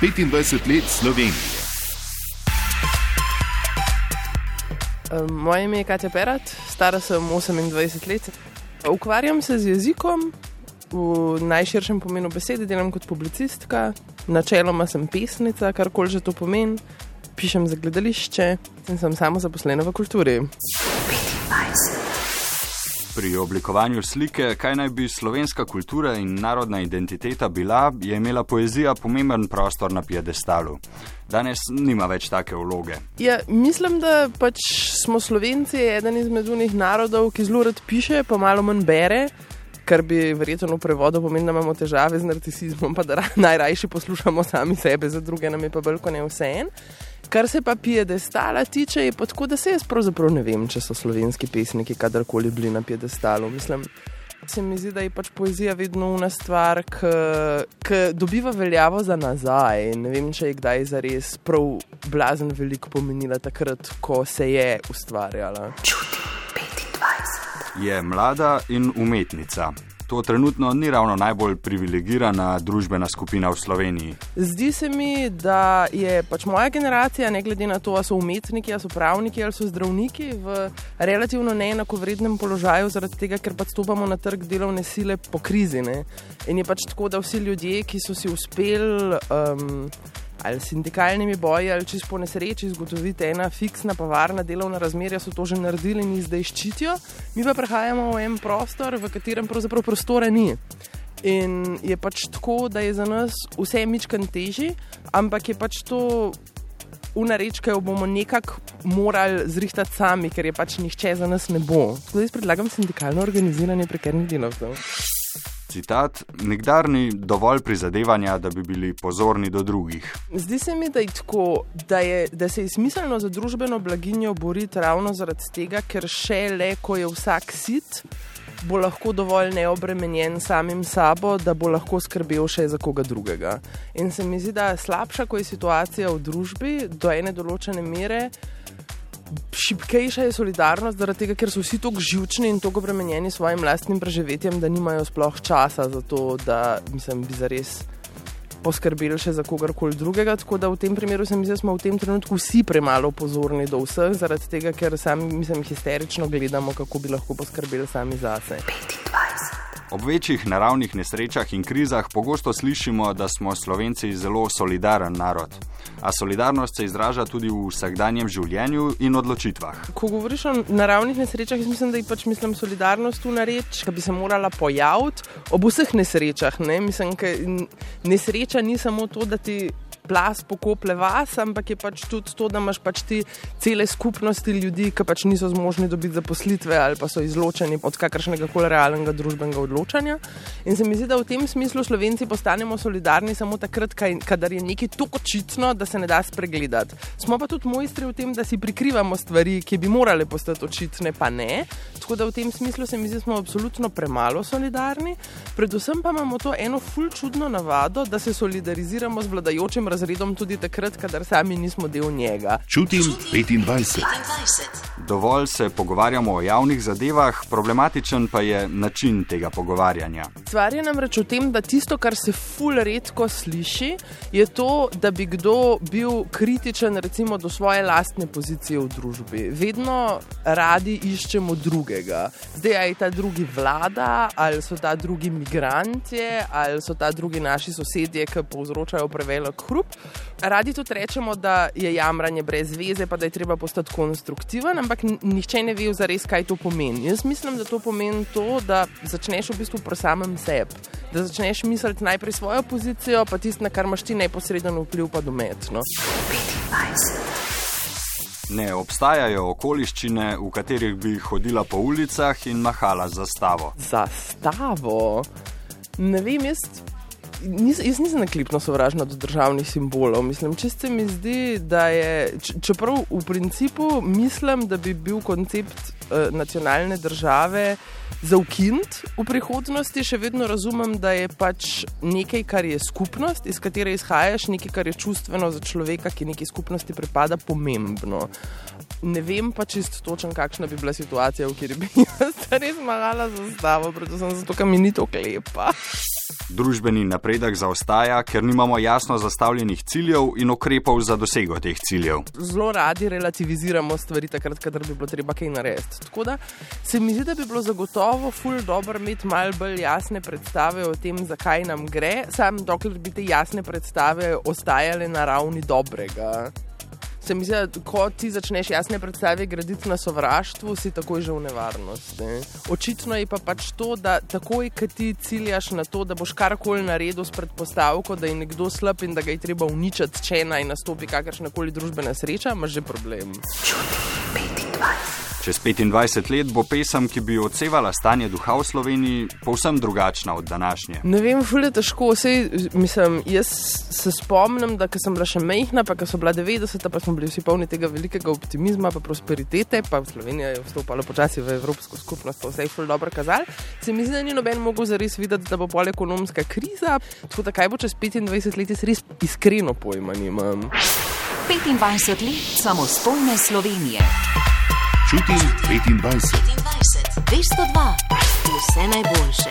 25 let Slovenije. Moje ime je Katja Perat, stara sem 28 let. Ukvarjam se z jezikom v najširšem pomenu besede, delam kot publicistka, načeloma sem pesnica, karkoli že to pomeni, pišem za gledališče in sem samo zaposlena v kulturi. 25. Pri oblikovanju slike, kaj naj bi slovenska kultura in narodna identiteta bila, je imela poezija pomemben prostor na piedestalu. Danes nima več take vloge. Ja, mislim, da pač smo Slovenci eden izmed unih narodov, ki zelo rad piše, pa malo manj bere. Kar bi verjetno v prevodu pomenilo, da imamo težave z narcisizmom, pa da najrajši poslušamo sami sebe, za druge nam je pa bolj kot ne vse en. Kar se pa piedestala tiče, je pa tako, da se jaz pravzaprav ne vem, če so slovenski pesniki kadarkoli bili na piedestalu. Mislim, se mi zdi, da je pač poezija vedno una stvar, ki dobiva veljavo za nazaj. Ne vem, če je kdaj zares prav blazen veliko pomenila takrat, ko se je ustvarjala. Čuti 25. Je mlada in umetnica to trenutno ni ravno najbolj privilegirana družbena skupina v Sloveniji. Zdi se mi, da je pač moja generacija, ne glede na to, ali so umetniki, ali so pravniki, ali so zdravniki, v relativno neenakovrednem položaju, zaradi tega, ker pač stopamo na trg delovne sile po krizi. Ne? In je pač tako, da vsi ljudje, ki so si uspeli. Um, ali sindikalnimi boji, ali čisto po nesreči zgodoviti ena fiksna, pa varna delovna razmerja, so to že naredili in zdaj ščitijo. Mi pa prehajamo v en prostor, v katerem pravzaprav prostora ni. In je pač tako, da je za nas vse mičkan teži, ampak je pač to. Unareč, ki jo bomo nekako morali zrihtati sami, ker je pač nihče za nas ne bo. Zdaj predlagam sindikalno organiziranje prekernih delavcev citat: Nikdar ni dovolj prizadevanja, da bi bili pozorni do drugih. Zdi se mi, da je tako, da, je, da se je smiselno za družbeno blaginjo boriti ravno zaradi tega, ker še le, ko je vsak sit. Bo lahko dovolj neobremenjen samim sabo, da bo lahko skrbel še za koga drugega. In se mi zdi, da je slabša, ko je situacija v družbi do ene določene mere, šipkejša je solidarnost, zaradi tega, ker so vsi tako živčni in tako obremenjeni s svojim lastnim preživetjem, da nimajo sploh časa za to, da mislim, bi za res poskrbeli še za kogarkoli drugega. Tako da v tem primeru se mi zdi, da smo v tem trenutku vsi premalo pozorni do vseh, zaradi tega, ker sami, mislim, histerično gledamo, kako bi lahko poskrbeli sami zase. 25. Ob večjih naravnih nesrečah in krizah pogosto slišimo, da smo Slovenci zelo solidaren narod. A solidarnost se izraža tudi v vsakdanjem življenju in odločitvah. Ko govoriš o naravnih nesrečah, mislim, da je pač mislim, solidarnost tu na reč, ki bi se morala pojaviti ob vseh nesrečah. Ne? Mislim, nesreča ni samo to, da ti plas pokople vas, ampak je pač tudi to, da imaš pač ti cele skupnosti ljudi, ki pač niso zmožni dobiti zaposlitve ali pa so izločeni od kakršnega koli realnega družbenega odločanja. In se mi zdi, da v tem smislu Slovenci postanemo solidarni samo takrat, kadar je nekaj tako očitno, da se ne da spregledati. Smo pa tudi mojstri v tem, da si prikrivamo stvari, ki bi morale postati očitne, pa ne. Tako da v tem smislu se mi zdi, da smo absolutno premalo solidarni. Predvsem pa imamo to eno fulčudno navado, da se solidariziramo z vladajočim razredom razredom tudi takrat, kadar sami nismo del njega. Čutim 25. Dovolj se pogovarjamo o javnih zadevah, problematičen pa je način tega pogovarjanja. Stvar je namreč v tem, da tisto, kar se ful redko sliši, je to, da bi kdo bil kritičen recimo, do svoje lastne pozicije v družbi. Vedno radi iščemo drugega. Zdaj je ta drugi vlada, ali so ta drugi migranti, ali so ta drugi naši sosedje, ki povzročajo prevelik hrup. Radi tudi rečemo, da je jamranje brez veze, pa da je treba postati konstruktiven, ampak nihče ne ve, zares, kaj to pomeni. Jaz mislim, da to pomeni to, da začneš v bistvu pri samem sebi, da začneš misliti najprej svojo pozicijo, pa tisto, na kar imaš ti neposreden vpliv, pa dometno. 25. Ne obstajajo okoliščine, v katerih bi hodila po ulicah in mahala zastavo. Zastavo? Ne vem, jaz nis, jaz nisem naklipno sovražna do državnih simbolov. Mislim, čisto mi zdi, da je, čeprav v principu mislim, da bi bil koncept uh, nacionalne države za ukint v prihodnosti, še vedno razumem, da je pač nekaj, kar je skupnost, iz katere izhajaš, nekaj, kar je čustveno za človeka, ki neki skupnosti pripada, pomembno. Ne vem pa čisto točno, kakšna bi bila situacija, v kateri bi jaz res malala zastavo, predvsem zato, ker mi ni to klepa. Družbeni napredek zaostaja, ker nimamo jasno zastavljenih ciljev in ukrepov za dosego teh ciljev. Zelo radi relativiziramo stvari, takrat, kadar bi bilo treba kaj narediti. Tako da se mi zdi, da bi bilo zagotovo ful dobro imeti malo bolj jasne predstave o tem, zakaj nam gre, sam dokler bi te jasne predstave ostajale na ravni dobrega se mi zdi, da ko ti začneš jasne predstave graditi na sovraštvu, si takoj že v nevarnosti. Očitno je pa pač to, da takoj, ko ti ciljaš na to, da boš karkoli naredil s predpostavko, da je nekdo slab in da ga je treba uničiti, če naj nastopi kakršna koli družbena sreča, imaš že problem. Čutim 25. Čez 25 let bo pesem, ki bi odsevala stanje duha v Sloveniji, povsem drugačna od današnje. Ne vem, fulje težko. Sej, mislim, jaz se spomnim, da sem bila še mehna, pa so bila 90, pa smo bili vsi polni tega velikega optimizma, pa prosperitete, pa Slovenija je vstopala počasi v Evropsko skupnost, pa vse je fulje dobro kazalo. Se mi zdi, da ni noben mogel zares videti, da bo pol ekonomska kriza. Tako da kaj bo čez 25 let, jaz res iskreno pojma nimam. 25 let samostojne Slovenije. Čutim 25. 25. 202. Vse najboljše.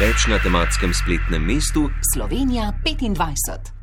Več na tematskem spletnem mestu Slovenija 25.